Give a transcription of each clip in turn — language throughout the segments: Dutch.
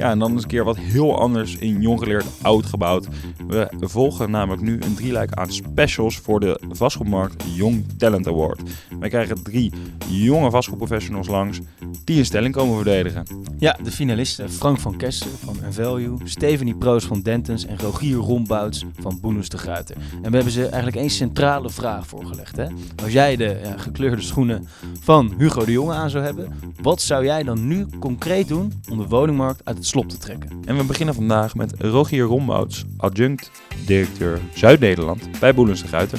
Ja, en dan eens een keer wat heel anders in jong geleerd oud gebouwd. We volgen namelijk nu een drieluik aan specials voor de vastgoedmarkt Young Talent Award. Wij krijgen drie jonge vastgoedprofessionals langs die een stelling komen verdedigen. Ja, de finalisten Frank van Kester van Value, Stephanie Proos van Dentons en Rogier Rombouts van Boenus de Gruiter. En we hebben ze eigenlijk één centrale vraag voorgelegd. Hè? Als jij de ja, gekleurde schoenen van Hugo de Jonge aan zou hebben, wat zou jij dan nu concreet doen om de woningmarkt uit het slop te trekken? En we beginnen vandaag met Rogier Rombouts, adjunct directeur Zuid-Nederland bij Boelens de Gruiter.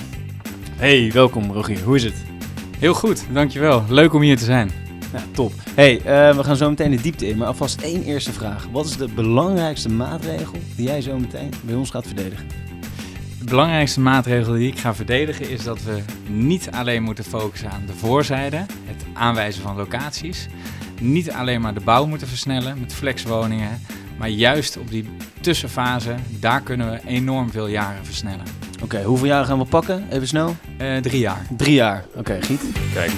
Hey, welkom Rogier. Hoe is het? Heel goed, dankjewel. Leuk om hier te zijn. Ja, top. Hey, uh, we gaan zo meteen de diepte in, maar alvast één eerste vraag. Wat is de belangrijkste maatregel die jij zo meteen bij ons gaat verdedigen? De belangrijkste maatregel die ik ga verdedigen is dat we niet alleen moeten focussen aan de voorzijde, het aanwijzen van locaties. Niet alleen maar de bouw moeten versnellen met flexwoningen, maar juist op die tussenfase, daar kunnen we enorm veel jaren versnellen. Oké, hoeveel jaren gaan we pakken? Even snel. Uh, drie jaar. Drie jaar. Oké, Giet. Kijk.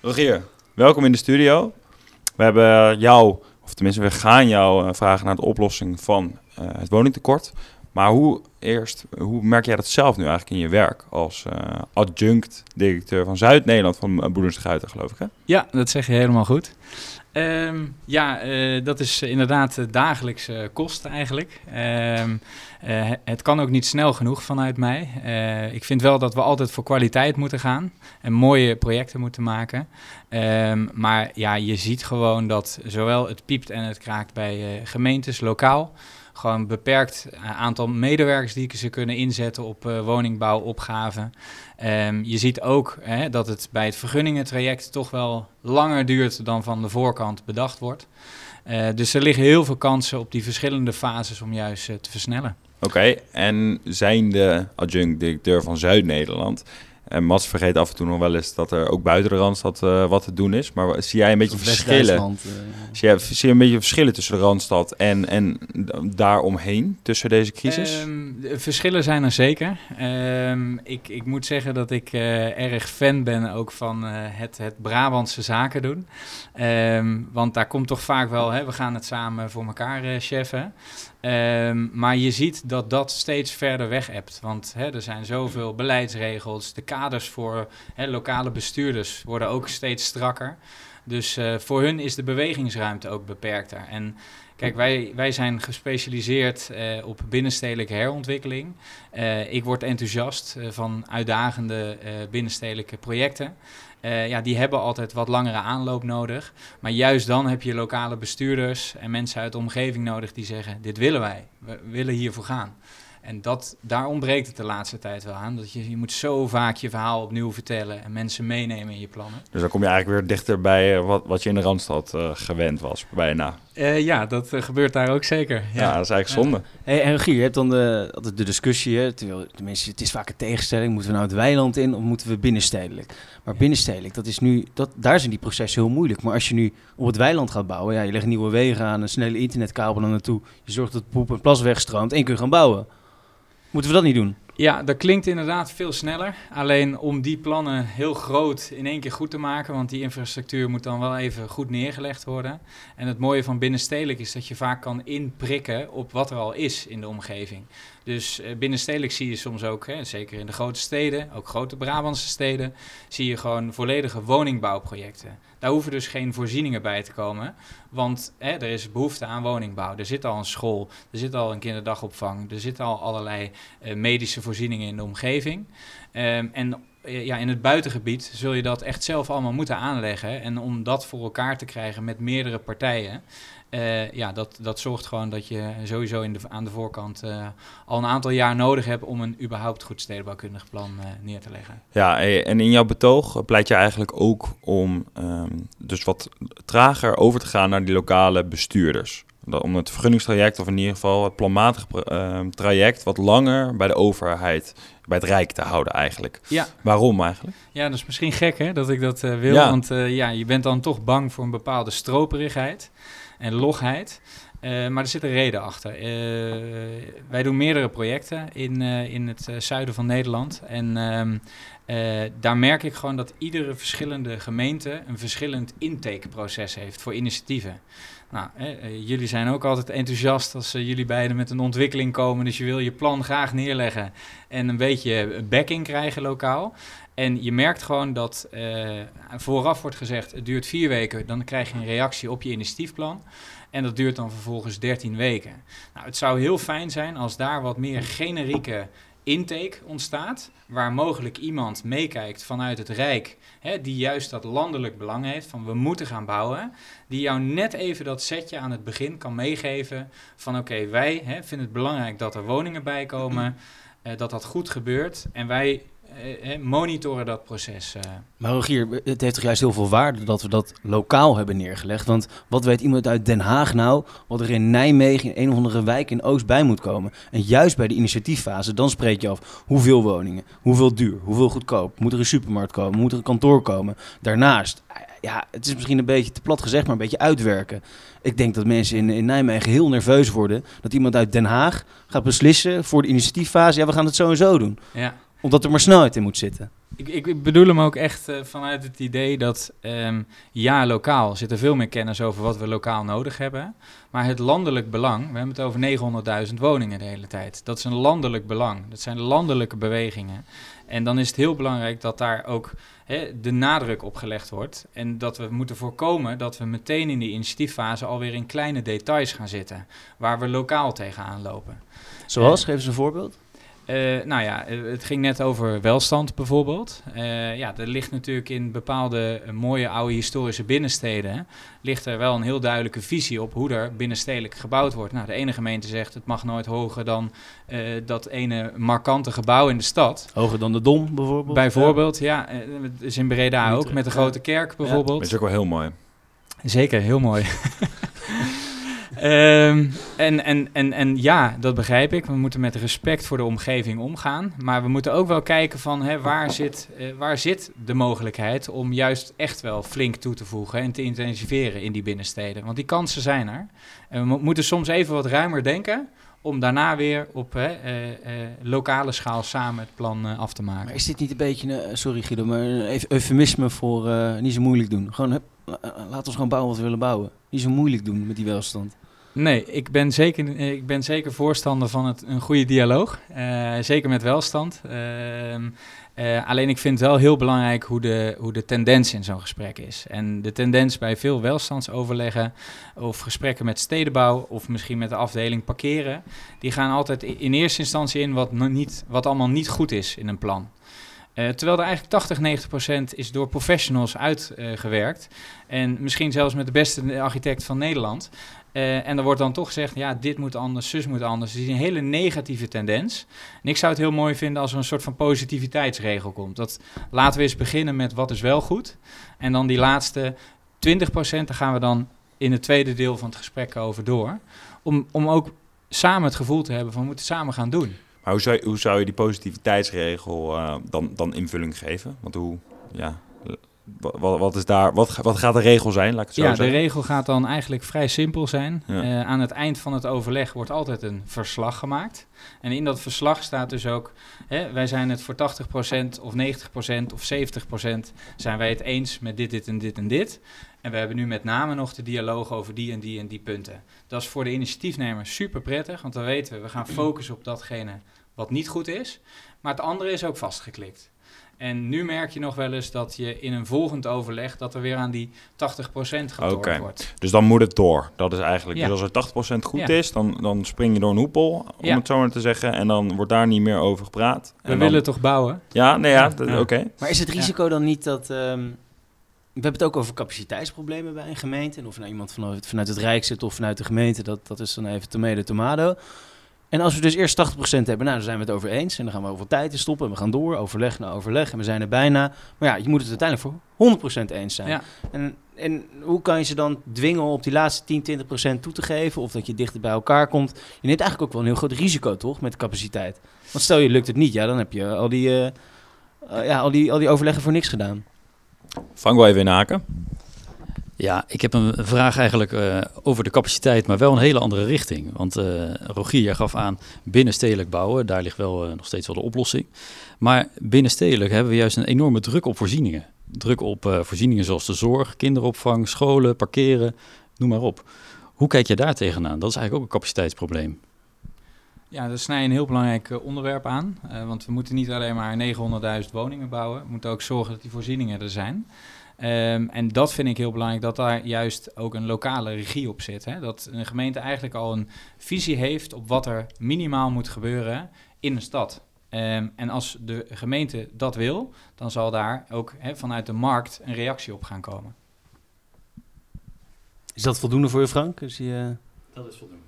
Rogier, welkom in de studio. We hebben jou, of tenminste we gaan jou eh, vragen naar de oplossing van uh, het woningtekort. Maar hoe eerst, hoe merk jij dat zelf nu eigenlijk in je werk als uh, adjunct directeur van Zuid-Nederland van Boeders Guiten, geloof ik hè? Ja, dat zeg je helemaal goed. Um, ja, uh, dat is inderdaad de dagelijkse kost eigenlijk. Uh, het kan ook niet snel genoeg vanuit mij. Ik vind wel dat we altijd voor kwaliteit moeten gaan en mooie projecten moeten maken. Um, maar ja, je ziet gewoon dat zowel het piept en het kraakt bij gemeentes lokaal gewoon een beperkt aantal medewerkers die ze kunnen inzetten op uh, woningbouwopgaven. Um, je ziet ook hè, dat het bij het vergunningentraject toch wel langer duurt dan van de voorkant bedacht wordt. Uh, dus er liggen heel veel kansen op die verschillende fases om juist te versnellen. Oké, en zijn de adjunct-directeur van Zuid-Nederland en Mats vergeet af en toe nog wel eens dat er ook buiten de Randstad uh, wat te doen is. Maar zie jij een beetje verschillen? Uh, zie, jij, zie je een beetje verschillen tussen de Randstad en, en daaromheen, tussen deze crisis? Um, de verschillen zijn er zeker. Um, ik, ik moet zeggen dat ik uh, erg fan ben ook van het, het Brabantse zaken doen. Um, want daar komt toch vaak wel, hè, we gaan het samen voor elkaar cheffen. Um, maar je ziet dat dat steeds verder weg hebt. Want hè, er zijn zoveel beleidsregels. De kaders voor hè, lokale bestuurders worden ook steeds strakker. Dus uh, voor hun is de bewegingsruimte ook beperkter. En kijk, wij, wij zijn gespecialiseerd uh, op binnenstedelijke herontwikkeling. Uh, ik word enthousiast van uitdagende binnenstedelijke projecten. Uh, ja, die hebben altijd wat langere aanloop nodig. Maar juist dan heb je lokale bestuurders en mensen uit de omgeving nodig die zeggen: Dit willen wij, we willen hiervoor gaan. En dat, daar ontbreekt het de laatste tijd wel aan. Dat je, je moet zo vaak je verhaal opnieuw vertellen en mensen meenemen in je plannen. Dus dan kom je eigenlijk weer dichter bij uh, wat, wat je in de Randstad uh, gewend was, bijna. Uh, ja, dat gebeurt daar ook zeker. Ja, ja dat is eigenlijk zonde. Hey, en Regier, je hebt dan de, altijd de discussie, hè, terwijl, tenminste het is vaak een tegenstelling. Moeten we nou het weiland in of moeten we binnenstedelijk? Maar binnenstedelijk, dat is nu, dat, daar zijn die processen heel moeilijk. Maar als je nu op het weiland gaat bouwen, ja, je legt nieuwe wegen aan, een snelle internetkabel er naartoe. Je zorgt dat poep en plas wegstroomt en kun je gaan bouwen. Moeten we dat niet doen? Ja, dat klinkt inderdaad veel sneller. Alleen om die plannen heel groot in één keer goed te maken, want die infrastructuur moet dan wel even goed neergelegd worden. En het mooie van binnenstedelijk is dat je vaak kan inprikken op wat er al is in de omgeving. Dus uh, binnenstedelijk zie je soms ook, hè, zeker in de grote steden, ook grote Brabantse steden, zie je gewoon volledige woningbouwprojecten. Daar hoeven dus geen voorzieningen bij te komen, want hè, er is behoefte aan woningbouw. Er zit al een school, er zit al een kinderdagopvang, er zitten al allerlei uh, medische voorzieningen in de omgeving. Um, en ja, in het buitengebied zul je dat echt zelf allemaal moeten aanleggen. En om dat voor elkaar te krijgen met meerdere partijen, uh, ja, dat, dat zorgt gewoon dat je sowieso in de, aan de voorkant uh, al een aantal jaar nodig hebt om een überhaupt goed stedenbouwkundig plan neer te leggen. Ja, en in jouw betoog pleit je eigenlijk ook om um, dus wat trager over te gaan naar die lokale bestuurders. Om het vergunningstraject, of in ieder geval het planmatig uh, traject, wat langer bij de overheid bij het Rijk te houden eigenlijk. Ja. Waarom eigenlijk? Ja, dat is misschien gek hè, dat ik dat wil. Want ja, je bent dan toch bang voor een bepaalde stroperigheid en logheid. Uh, maar er zit een reden achter. Wij doen meerdere projecten in, in het zuiden van Nederland. En um, daar merk ik gewoon dat iedere verschillende gemeente een verschillend intakeproces heeft voor initiatieven. Nou, jullie zijn ook altijd enthousiast als jullie beiden met een ontwikkeling komen. Dus je wil je plan graag neerleggen en een beetje backing krijgen lokaal. En je merkt gewoon dat vooraf wordt gezegd: het duurt vier weken, dan krijg je een reactie op je initiatiefplan. En dat duurt dan vervolgens 13 weken. Nou, het zou heel fijn zijn als daar wat meer generieke intake ontstaat, waar mogelijk iemand meekijkt vanuit het Rijk, hè, die juist dat landelijk belang heeft, van we moeten gaan bouwen, die jou net even dat setje aan het begin kan meegeven van oké, wij hè, vinden het belangrijk dat er woningen bij komen, uh, dat dat goed gebeurt en wij eh, monitoren dat proces. Eh. Maar Rogier, het heeft toch juist heel veel waarde dat we dat lokaal hebben neergelegd? Want wat weet iemand uit Den Haag nou, wat er in Nijmegen, in een of andere wijk in Oost bij moet komen? En juist bij de initiatieffase, dan spreek je af hoeveel woningen, hoeveel duur, hoeveel goedkoop, moet er een supermarkt komen, moet er een kantoor komen? Daarnaast, ja, het is misschien een beetje te plat gezegd, maar een beetje uitwerken. Ik denk dat mensen in, in Nijmegen heel nerveus worden dat iemand uit Den Haag gaat beslissen voor de initiatieffase, ja, we gaan het zo en zo doen. Ja omdat er maar snelheid in moet zitten. Ik, ik bedoel hem ook echt uh, vanuit het idee dat um, ja, lokaal zit er veel meer kennis over wat we lokaal nodig hebben. Maar het landelijk belang, we hebben het over 900.000 woningen de hele tijd. Dat is een landelijk belang. Dat zijn landelijke bewegingen. En dan is het heel belangrijk dat daar ook hè, de nadruk op gelegd wordt. En dat we moeten voorkomen dat we meteen in die initiatieffase alweer in kleine details gaan zitten. Waar we lokaal tegenaan lopen. Zoals? Geef eens een voorbeeld. Uh, nou ja, eh, het ging net over welstand bijvoorbeeld. Uh, ja, er ligt natuurlijk in bepaalde mooie oude historische binnensteden... ligt er wel een heel duidelijke visie op hoe er binnenstedelijk gebouwd wordt. Nou, de ene gemeente zegt het mag nooit hoger dan uh, dat ene markante gebouw in de stad. Hoger dan de Dom bijvoorbeeld? Bijvoorbeeld, ja. ja is in Breda ook, met de grote kerk bijvoorbeeld. Dat is ook wel heel mooi. Zeker, heel mooi. Um, en, en, en, en ja, dat begrijp ik. We moeten met respect voor de omgeving omgaan. Maar we moeten ook wel kijken van hè, waar, zit, uh, waar zit de mogelijkheid om juist echt wel flink toe te voegen en te intensiveren in die binnensteden. Want die kansen zijn er. En we moeten soms even wat ruimer denken om daarna weer op hè, uh, uh, lokale schaal samen het plan af te maken. Maar is dit niet een beetje, sorry Guido, maar een eufemisme voor niet zo moeilijk doen? Gewoon, hup, laat ons gewoon bouwen wat we willen bouwen. Niet zo moeilijk doen met die welstand. Nee, ik ben zeker, ik ben zeker voorstander van het, een goede dialoog. Uh, zeker met welstand. Uh, uh, alleen ik vind het wel heel belangrijk hoe de, hoe de tendens in zo'n gesprek is. En de tendens bij veel welstandsoverleggen of gesprekken met stedenbouw of misschien met de afdeling parkeren, die gaan altijd in eerste instantie in wat, niet, wat allemaal niet goed is in een plan. Uh, terwijl er eigenlijk 80, 90 procent is door professionals uitgewerkt. En misschien zelfs met de beste architect van Nederland. Uh, en er wordt dan toch gezegd, ja, dit moet anders, zus moet anders. Dus is een hele negatieve tendens. En ik zou het heel mooi vinden als er een soort van positiviteitsregel komt. Dat laten we eens beginnen met wat is wel goed. En dan die laatste 20 procent, daar gaan we dan in het tweede deel van het gesprek over door. Om, om ook samen het gevoel te hebben van we moeten samen gaan doen. Maar hoe zou, hoe zou je die positiviteitsregel uh, dan, dan invulling geven? Want hoe, ja, wat, wat, is daar, wat, wat gaat de regel zijn? Laat ik het zo ja, zeggen. de regel gaat dan eigenlijk vrij simpel zijn. Ja. Uh, aan het eind van het overleg wordt altijd een verslag gemaakt. En in dat verslag staat dus ook, hè, wij zijn het voor 80% of 90% of 70% zijn wij het eens met dit, dit en dit en dit. En we hebben nu met name nog de dialoog over die en die en die punten. Dat is voor de initiatiefnemer super prettig, want dan weten we, we gaan focussen op datgene wat niet goed is. Maar het andere is ook vastgeklikt. En nu merk je nog wel eens dat je in een volgend overleg... dat er weer aan die 80% getornd okay. wordt. Dus dan moet het door. Dat is eigenlijk... Ja. Dus als er 80% goed ja. is, dan, dan spring je door een hoepel, om ja. het zo maar te zeggen. En dan wordt daar niet meer over gepraat. We en willen dan... toch bouwen? Ja, nee, ja, oké. Okay. Maar is het risico dan niet dat... Um, we hebben het ook over capaciteitsproblemen bij een gemeente. En of nou iemand vanuit, vanuit het Rijk zit of vanuit de gemeente, dat, dat is dan even tomato tomato. En als we dus eerst 80% hebben, nou, dan zijn we het over eens. En dan gaan we over tijd stoppen. En we gaan door, overleg na overleg. En we zijn er bijna. Maar ja, je moet het uiteindelijk voor 100% eens zijn. Ja. En en hoe kan je ze dan dwingen om op die laatste 10, 20 procent toe te geven? Of dat je dichter bij elkaar komt? Je neemt eigenlijk ook wel een heel groot risico, toch? Met de capaciteit. Want stel je lukt het niet, ja, dan heb je al die, uh, ja, al die, al die overleggen voor niks gedaan. Frank, wel even inhaken. Ja, ik heb een vraag eigenlijk uh, over de capaciteit, maar wel een hele andere richting. Want uh, Rogier gaf aan binnenstedelijk bouwen, daar ligt wel uh, nog steeds wel de oplossing. Maar binnenstedelijk hebben we juist een enorme druk op voorzieningen. Druk op voorzieningen zoals de zorg, kinderopvang, scholen, parkeren, noem maar op. Hoe kijk je daar tegenaan? Dat is eigenlijk ook een capaciteitsprobleem. Ja, dat snij een heel belangrijk onderwerp aan. want we moeten niet alleen maar 900.000 woningen bouwen. We moeten ook zorgen dat die voorzieningen er zijn. Um, en dat vind ik heel belangrijk, dat daar juist ook een lokale regie op zit. Hè? Dat een gemeente eigenlijk al een visie heeft op wat er minimaal moet gebeuren in een stad. Um, en als de gemeente dat wil, dan zal daar ook hè, vanuit de markt een reactie op gaan komen. Is dat voldoende voor je, Frank? Is die, uh... Dat is voldoende.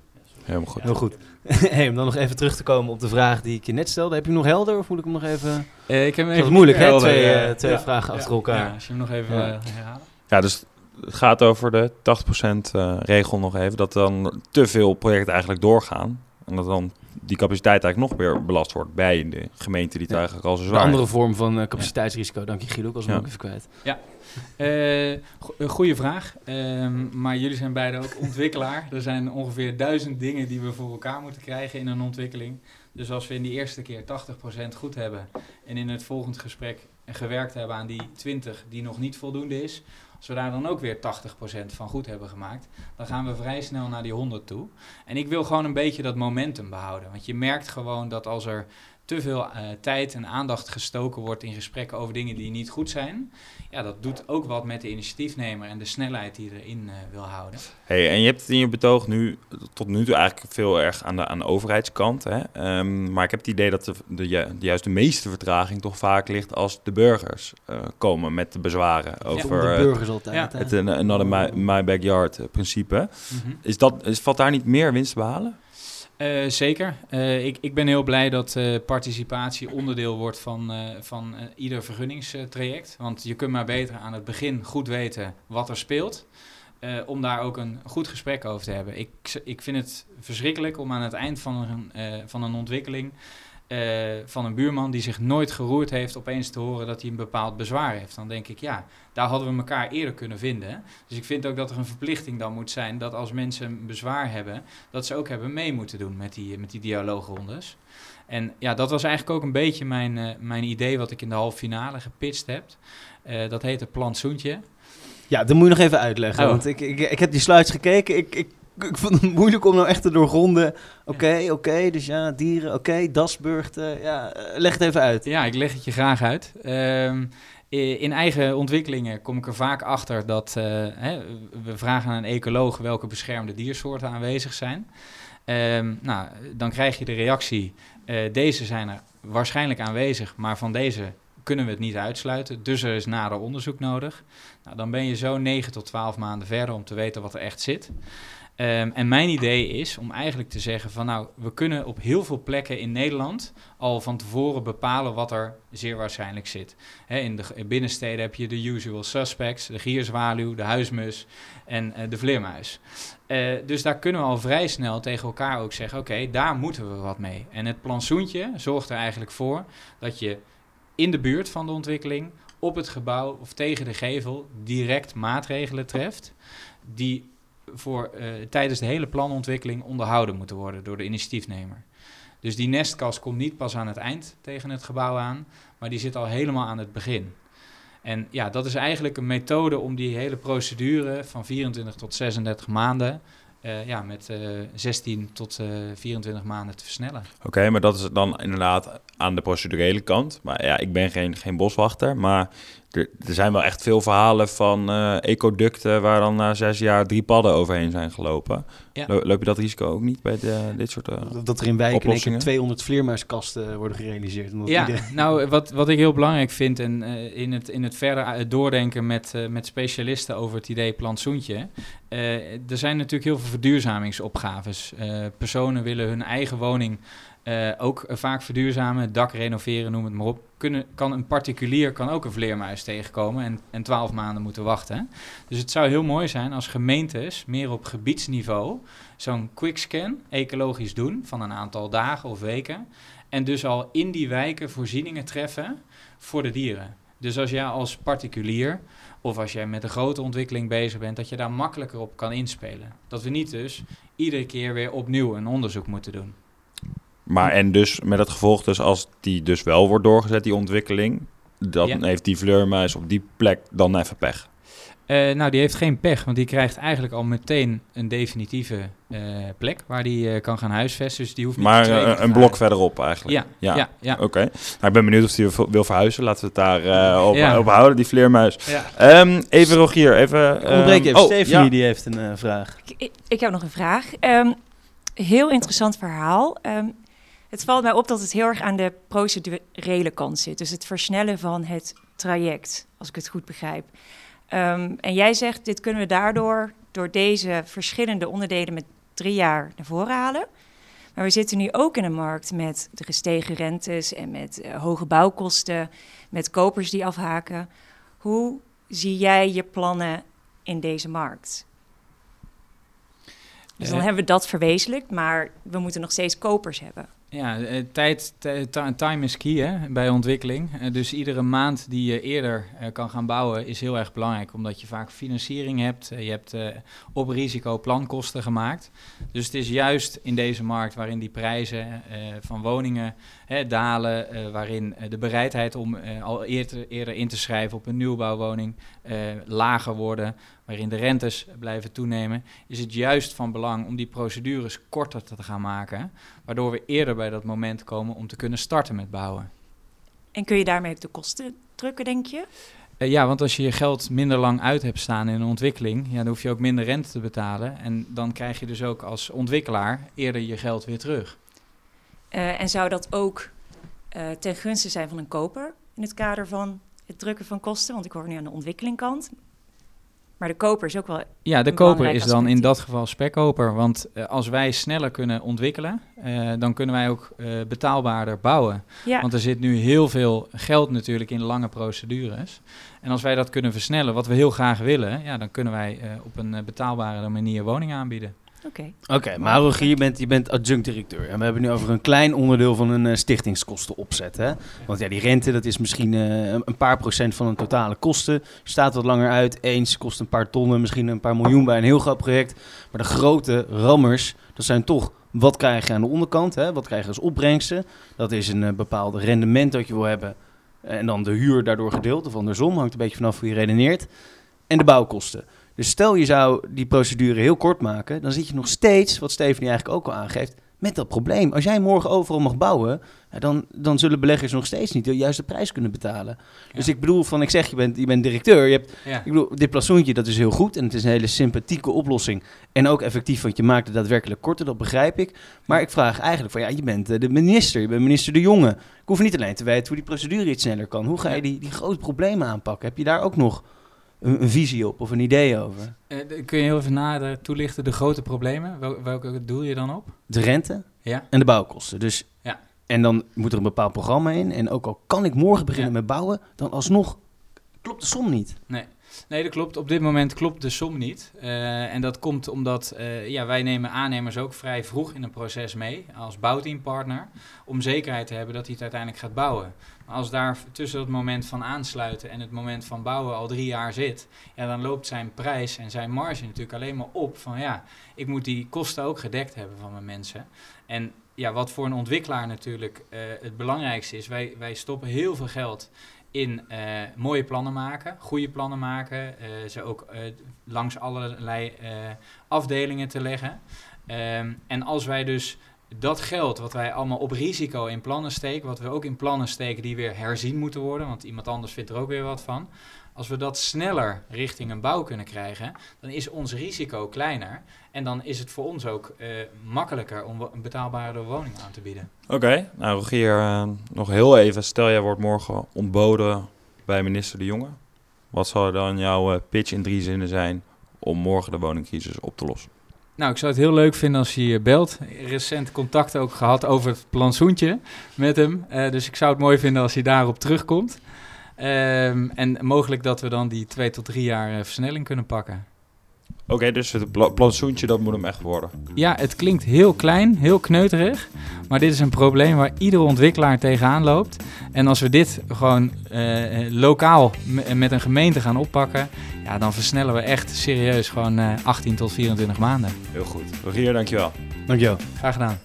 Helemaal goed. Heel goed. hey, om dan nog even terug te komen op de vraag die ik je net stelde. Heb je hem nog helder of moet ik hem nog even... Uh, ik heb hem even moeilijk, hè? Twee, uh, twee ja. vragen achter elkaar. als je hem nog even ja. herhalen. Ja, dus het gaat over de 80% regel nog even. Dat dan te veel projecten eigenlijk doorgaan. En dat dan die capaciteit eigenlijk nog meer belast wordt bij de gemeente die het eigenlijk al zo zwaar Een andere vorm van uh, capaciteitsrisico. Dank je Guido, ik was hem ook even kwijt. Ja, een goede vraag. Um, maar jullie zijn beide ook ontwikkelaar. er zijn ongeveer duizend dingen die we voor elkaar moeten krijgen in een ontwikkeling. Dus als we in die eerste keer 80% goed hebben en in het volgende gesprek gewerkt hebben aan die 20 die nog niet voldoende is, als we daar dan ook weer 80% van goed hebben gemaakt, dan gaan we vrij snel naar die 100 toe. En ik wil gewoon een beetje dat momentum behouden. Want je merkt gewoon dat als er te veel uh, tijd en aandacht gestoken wordt in gesprekken over dingen die niet goed zijn, ja, dat doet ook wat met de initiatiefnemer en de snelheid die erin uh, wil houden. Hey, en je hebt het in je betoog nu tot nu toe eigenlijk veel erg aan de, aan de overheidskant. Hè? Um, maar ik heb het idee dat de, de, de, juist de meeste vertraging toch vaak ligt als de burgers uh, komen met de bezwaren over ja, de burgers altijd. Ja. Het another my, my backyard principe. Mm -hmm. is dat, is, valt daar niet meer winst te behalen? Uh, zeker. Uh, ik, ik ben heel blij dat uh, participatie onderdeel wordt van, van ieder vergunningstraject. Want je kunt maar beter aan het begin goed weten wat er speelt. om daar ook een goed gesprek over te hebben. Ik, ik vind het verschrikkelijk om aan het eind van een, van een ontwikkeling uh, van een buurman die zich nooit geroerd heeft, opeens te horen dat hij een bepaald bezwaar heeft. Dan denk ik, ja, daar hadden we elkaar eerder kunnen vinden. Dus ik vind ook dat er een verplichting dan moet zijn dat als mensen een bezwaar hebben, dat ze ook hebben mee moeten doen met die, met die dialoogrondes. En ja, dat was eigenlijk ook een beetje mijn, uh, mijn idee wat ik in de halve finale gepitcht heb. Uh, dat heette plantsoentje. Ja, dat moet je nog even uitleggen. Oh. Want ik, ik, ik heb die slides gekeken. Ik, ik ik vond het moeilijk om nou echt te doorgronden. Oké, okay, oké, okay, dus ja, dieren, oké, okay, dasburgten. Ja, leg het even uit. Ja, ik leg het je graag uit. Um, in eigen ontwikkelingen kom ik er vaak achter dat uh, hè, we vragen aan een ecoloog welke beschermde diersoorten aanwezig zijn. Um, nou, dan krijg je de reactie: uh, deze zijn er waarschijnlijk aanwezig, maar van deze kunnen we het niet uitsluiten. Dus er is nader onderzoek nodig. Nou, dan ben je zo 9 tot 12 maanden verder om te weten wat er echt zit. Um, en mijn idee is om eigenlijk te zeggen van nou, we kunnen op heel veel plekken in Nederland al van tevoren bepalen wat er zeer waarschijnlijk zit. in de binnensteden heb je de usual suspects, de gierzwaluw, de huismus en uh, de vleermuis. Uh, dus daar kunnen we al vrij snel tegen elkaar ook zeggen, oké, daar moeten we wat mee. En het plantsoentje zorgt er eigenlijk voor dat je in de buurt van de ontwikkeling, op het gebouw of tegen de gevel direct maatregelen treft die voor, uh, tijdens de hele planontwikkeling onderhouden moeten worden door de initiatiefnemer. Dus die nestkast komt niet pas aan het eind tegen het gebouw aan, maar die zit al helemaal aan het begin. En ja, dat is eigenlijk een methode om die hele procedure van 24 tot 36 maanden uh, ja, met uh, eh, 16 tot uh, 24 maanden te versnellen. Oké, maar dat is dan inderdaad aan de procedurele kant. Maar ja, ik ben geen, geen boswachter, maar er, er zijn wel echt veel verhalen van uh, ecoducten waar dan na zes jaar drie padden overheen zijn gelopen. Ja. Loop je dat risico ook niet bij de, dit soort uh, Dat er in wijken in 200 vleermuiskasten worden gerealiseerd. Ja, nou wat, wat ik heel belangrijk vind en uh, in, het, in het verder doordenken met, uh, met specialisten over het idee plantsoentje. er zijn natuurlijk heel veel verduurzamingsopgaves. personen willen hun eigen woning uh, ook vaak verduurzamen, dak renoveren, noem het maar op. Kunnen, kan een particulier kan ook een vleermuis tegenkomen en, en 12 maanden moeten wachten. Dus het zou heel mooi zijn als gemeentes meer op gebiedsniveau zo'n quickscan ecologisch doen van een aantal dagen of weken. En dus al in die wijken voorzieningen treffen voor de dieren. Dus als jij als particulier of als jij met een grote ontwikkeling bezig bent, dat je daar makkelijker op kan inspelen. Dat we niet dus iedere keer weer opnieuw een onderzoek moeten doen. Maar en dus met het gevolg, dus als die dus wel wordt doorgezet, die ontwikkeling, dan heeft die vleurmuis op die plek dan even pech. Uh, nou, die heeft geen pech, want die krijgt eigenlijk al meteen een definitieve uh, plek waar die uh, kan gaan huisvesten. Dus die hoeft niet maar een blok verderop eigenlijk. Ja, ja, ja. ja. Oké. Nou, ik ben benieuwd of hij wil verhuizen. Laten we het daar op, ja. op, houden, die vleermuis. Ja. Um, even Rogier, even... Ik ontbreek even. Oh, Stephanie die heeft een vraag. Ik, ik, heb nog een vraag. Um, heel interessant verhaal. Um, het valt mij op dat het heel erg aan de procedurele kant zit. Dus het versnellen van het traject, als ik het goed begrijp. Um, en jij zegt, dit kunnen we daardoor, door deze verschillende onderdelen met drie jaar naar voren halen. Maar we zitten nu ook in een markt met de gestegen rentes en met uh, hoge bouwkosten, met kopers die afhaken. Hoe zie jij je plannen in deze markt? Dus dan uh, hebben we dat verwezenlijkt, maar we moeten nog steeds kopers hebben. Ja, eh, tijd, time is key hè, bij ontwikkeling. Eh, dus iedere maand die je eerder eh, kan gaan bouwen is heel erg belangrijk, omdat je vaak financiering hebt. je hebt op risico plankosten gemaakt. Dus het is juist in deze markt waarin die prijzen van woningen dalen, waarin de bereidheid om al eerder, eerder in te schrijven op een nieuwbouwwoning lager worden, waarin de rentes blijven toenemen, is het juist van belang om die procedures korter te gaan maken, waardoor we eerder bij dat moment komen om te kunnen starten met bouwen. En kun je daarmee ook de kosten drukken, denk je? Uh, ja, want als je je geld minder lang uit hebt staan in een ontwikkeling, ja, dan hoef je ook minder rente te betalen. En dan krijg je dus ook als ontwikkelaar eerder je geld weer terug. Uh, en zou dat ook uh, ten gunste zijn van een koper in het kader van het drukken van kosten? Want ik hoor nu aan de ontwikkelingkant. Maar de koper is ook wel. Ja, de koper is dan in dat geval spekkoper. Want uh, als wij sneller kunnen ontwikkelen, uh, dan kunnen wij ook uh, betaalbaarder bouwen. Ja. Want er zit nu heel veel geld natuurlijk in lange procedures. En als wij dat kunnen versnellen, wat we heel graag willen, ja, dan kunnen wij op een betaalbare manier woningen aanbieden. Oké. Oké, maar Rogier, je bent, je bent adjunct-directeur. En we hebben nu over een klein onderdeel van een uh, stichtingskosten opzet. Hè? Want ja, die rente, dat is misschien uh, een paar procent van de totale kosten. Staat wat langer uit. Eens kost een paar tonnen, misschien een paar miljoen bij een heel groot project. Maar de grote rammers, dat zijn toch... Wat krijg je aan de onderkant? Hè? Wat krijg je als opbrengsten? Dat is een uh, bepaald rendement dat je wil hebben. En dan de huur daardoor gedeeld. Of andersom, hangt een beetje vanaf hoe je redeneert. En de bouwkosten. Dus stel je zou die procedure heel kort maken, dan zit je nog steeds, wat Stephanie eigenlijk ook al aangeeft, met dat probleem. Als jij morgen overal mag bouwen, dan, dan zullen beleggers nog steeds niet de juiste prijs kunnen betalen. Dus ik bedoel, van ik zeg, je bent, je bent directeur. Je hebt, Ik bedoel, dit plafondje, dat is heel goed en het is een hele sympathieke oplossing. En ook effectief, want je maakt het daadwerkelijk korter, dat begrijp ik. Maar ik vraag eigenlijk van, ja, je bent eh, de minister, je bent minister De Jonge. Ik hoef niet alleen te weten hoe die procedure iets sneller kan. Hoe ga je die, die grote problemen aanpakken? Heb je daar ook nog een, visie op of een idee over. Uh, kun je heel even nader toelichten de grote problemen? Wel, welke doel je dan op? De rente ja. en de bouwkosten. Dus, ja. En dan moet er een bepaald programma in. En ook al kan ik morgen beginnen met bouwen, dan alsnog klopt de som niet. Nee. Nee, dat klopt. Op dit moment klopt de som niet. Uh, en dat komt omdat uh, ja, wij nemen aannemers ook vrij vroeg in een proces mee als bouwteampartner. Om zekerheid te hebben dat hij het uiteindelijk gaat bouwen. Maar als daar tussen het moment van aansluiten en het moment van bouwen al drie jaar zit, ja, dan loopt zijn prijs en zijn marge natuurlijk alleen maar op. Van ja, ik moet die kosten ook gedekt hebben van mijn mensen. En ja, wat voor een ontwikkelaar natuurlijk uh, het belangrijkste is, wij, wij stoppen heel veel geld in uh, mooie plannen maken, goede plannen maken, uh, ze ook uh, langs allerlei afdelingen te leggen. Um, en als wij dus dat geld wat wij allemaal op risico in plannen steken, wat we ook in plannen steken die weer herzien moeten worden, want iemand anders vindt er ook weer wat van. Als we dat sneller richting een bouw kunnen krijgen, dan is ons risico kleiner. En dan is het voor ons ook uh, makkelijker om een betaalbare woning aan te bieden. Oké, nou Rogier, uh, nog heel even. Stel jij wordt morgen ontboden bij minister De Jonge. Wat zou dan jouw uh, pitch in drie zinnen zijn om morgen de woningcrisis op te lossen? Nou, ik zou het heel leuk vinden als hij belt. Recent contact ook gehad over het plantsoentje met hem. dus ik zou het mooi vinden als hij daarop terugkomt. Ehm, en mogelijk dat we dan die twee tot drie jaar versnelling kunnen pakken. Oké, dus het pla plantsoentje, dat moet hem echt worden. Ja, het klinkt heel klein, heel kneuterig. Maar dit is een probleem waar iedere ontwikkelaar tegenaan loopt. En als we dit gewoon uh, lokaal met een gemeente gaan oppakken... Ja, dan versnellen we echt serieus gewoon uh, 18 tot 24 maanden. Heel goed. Rogier, dankjewel. Dankjewel. Graag gedaan.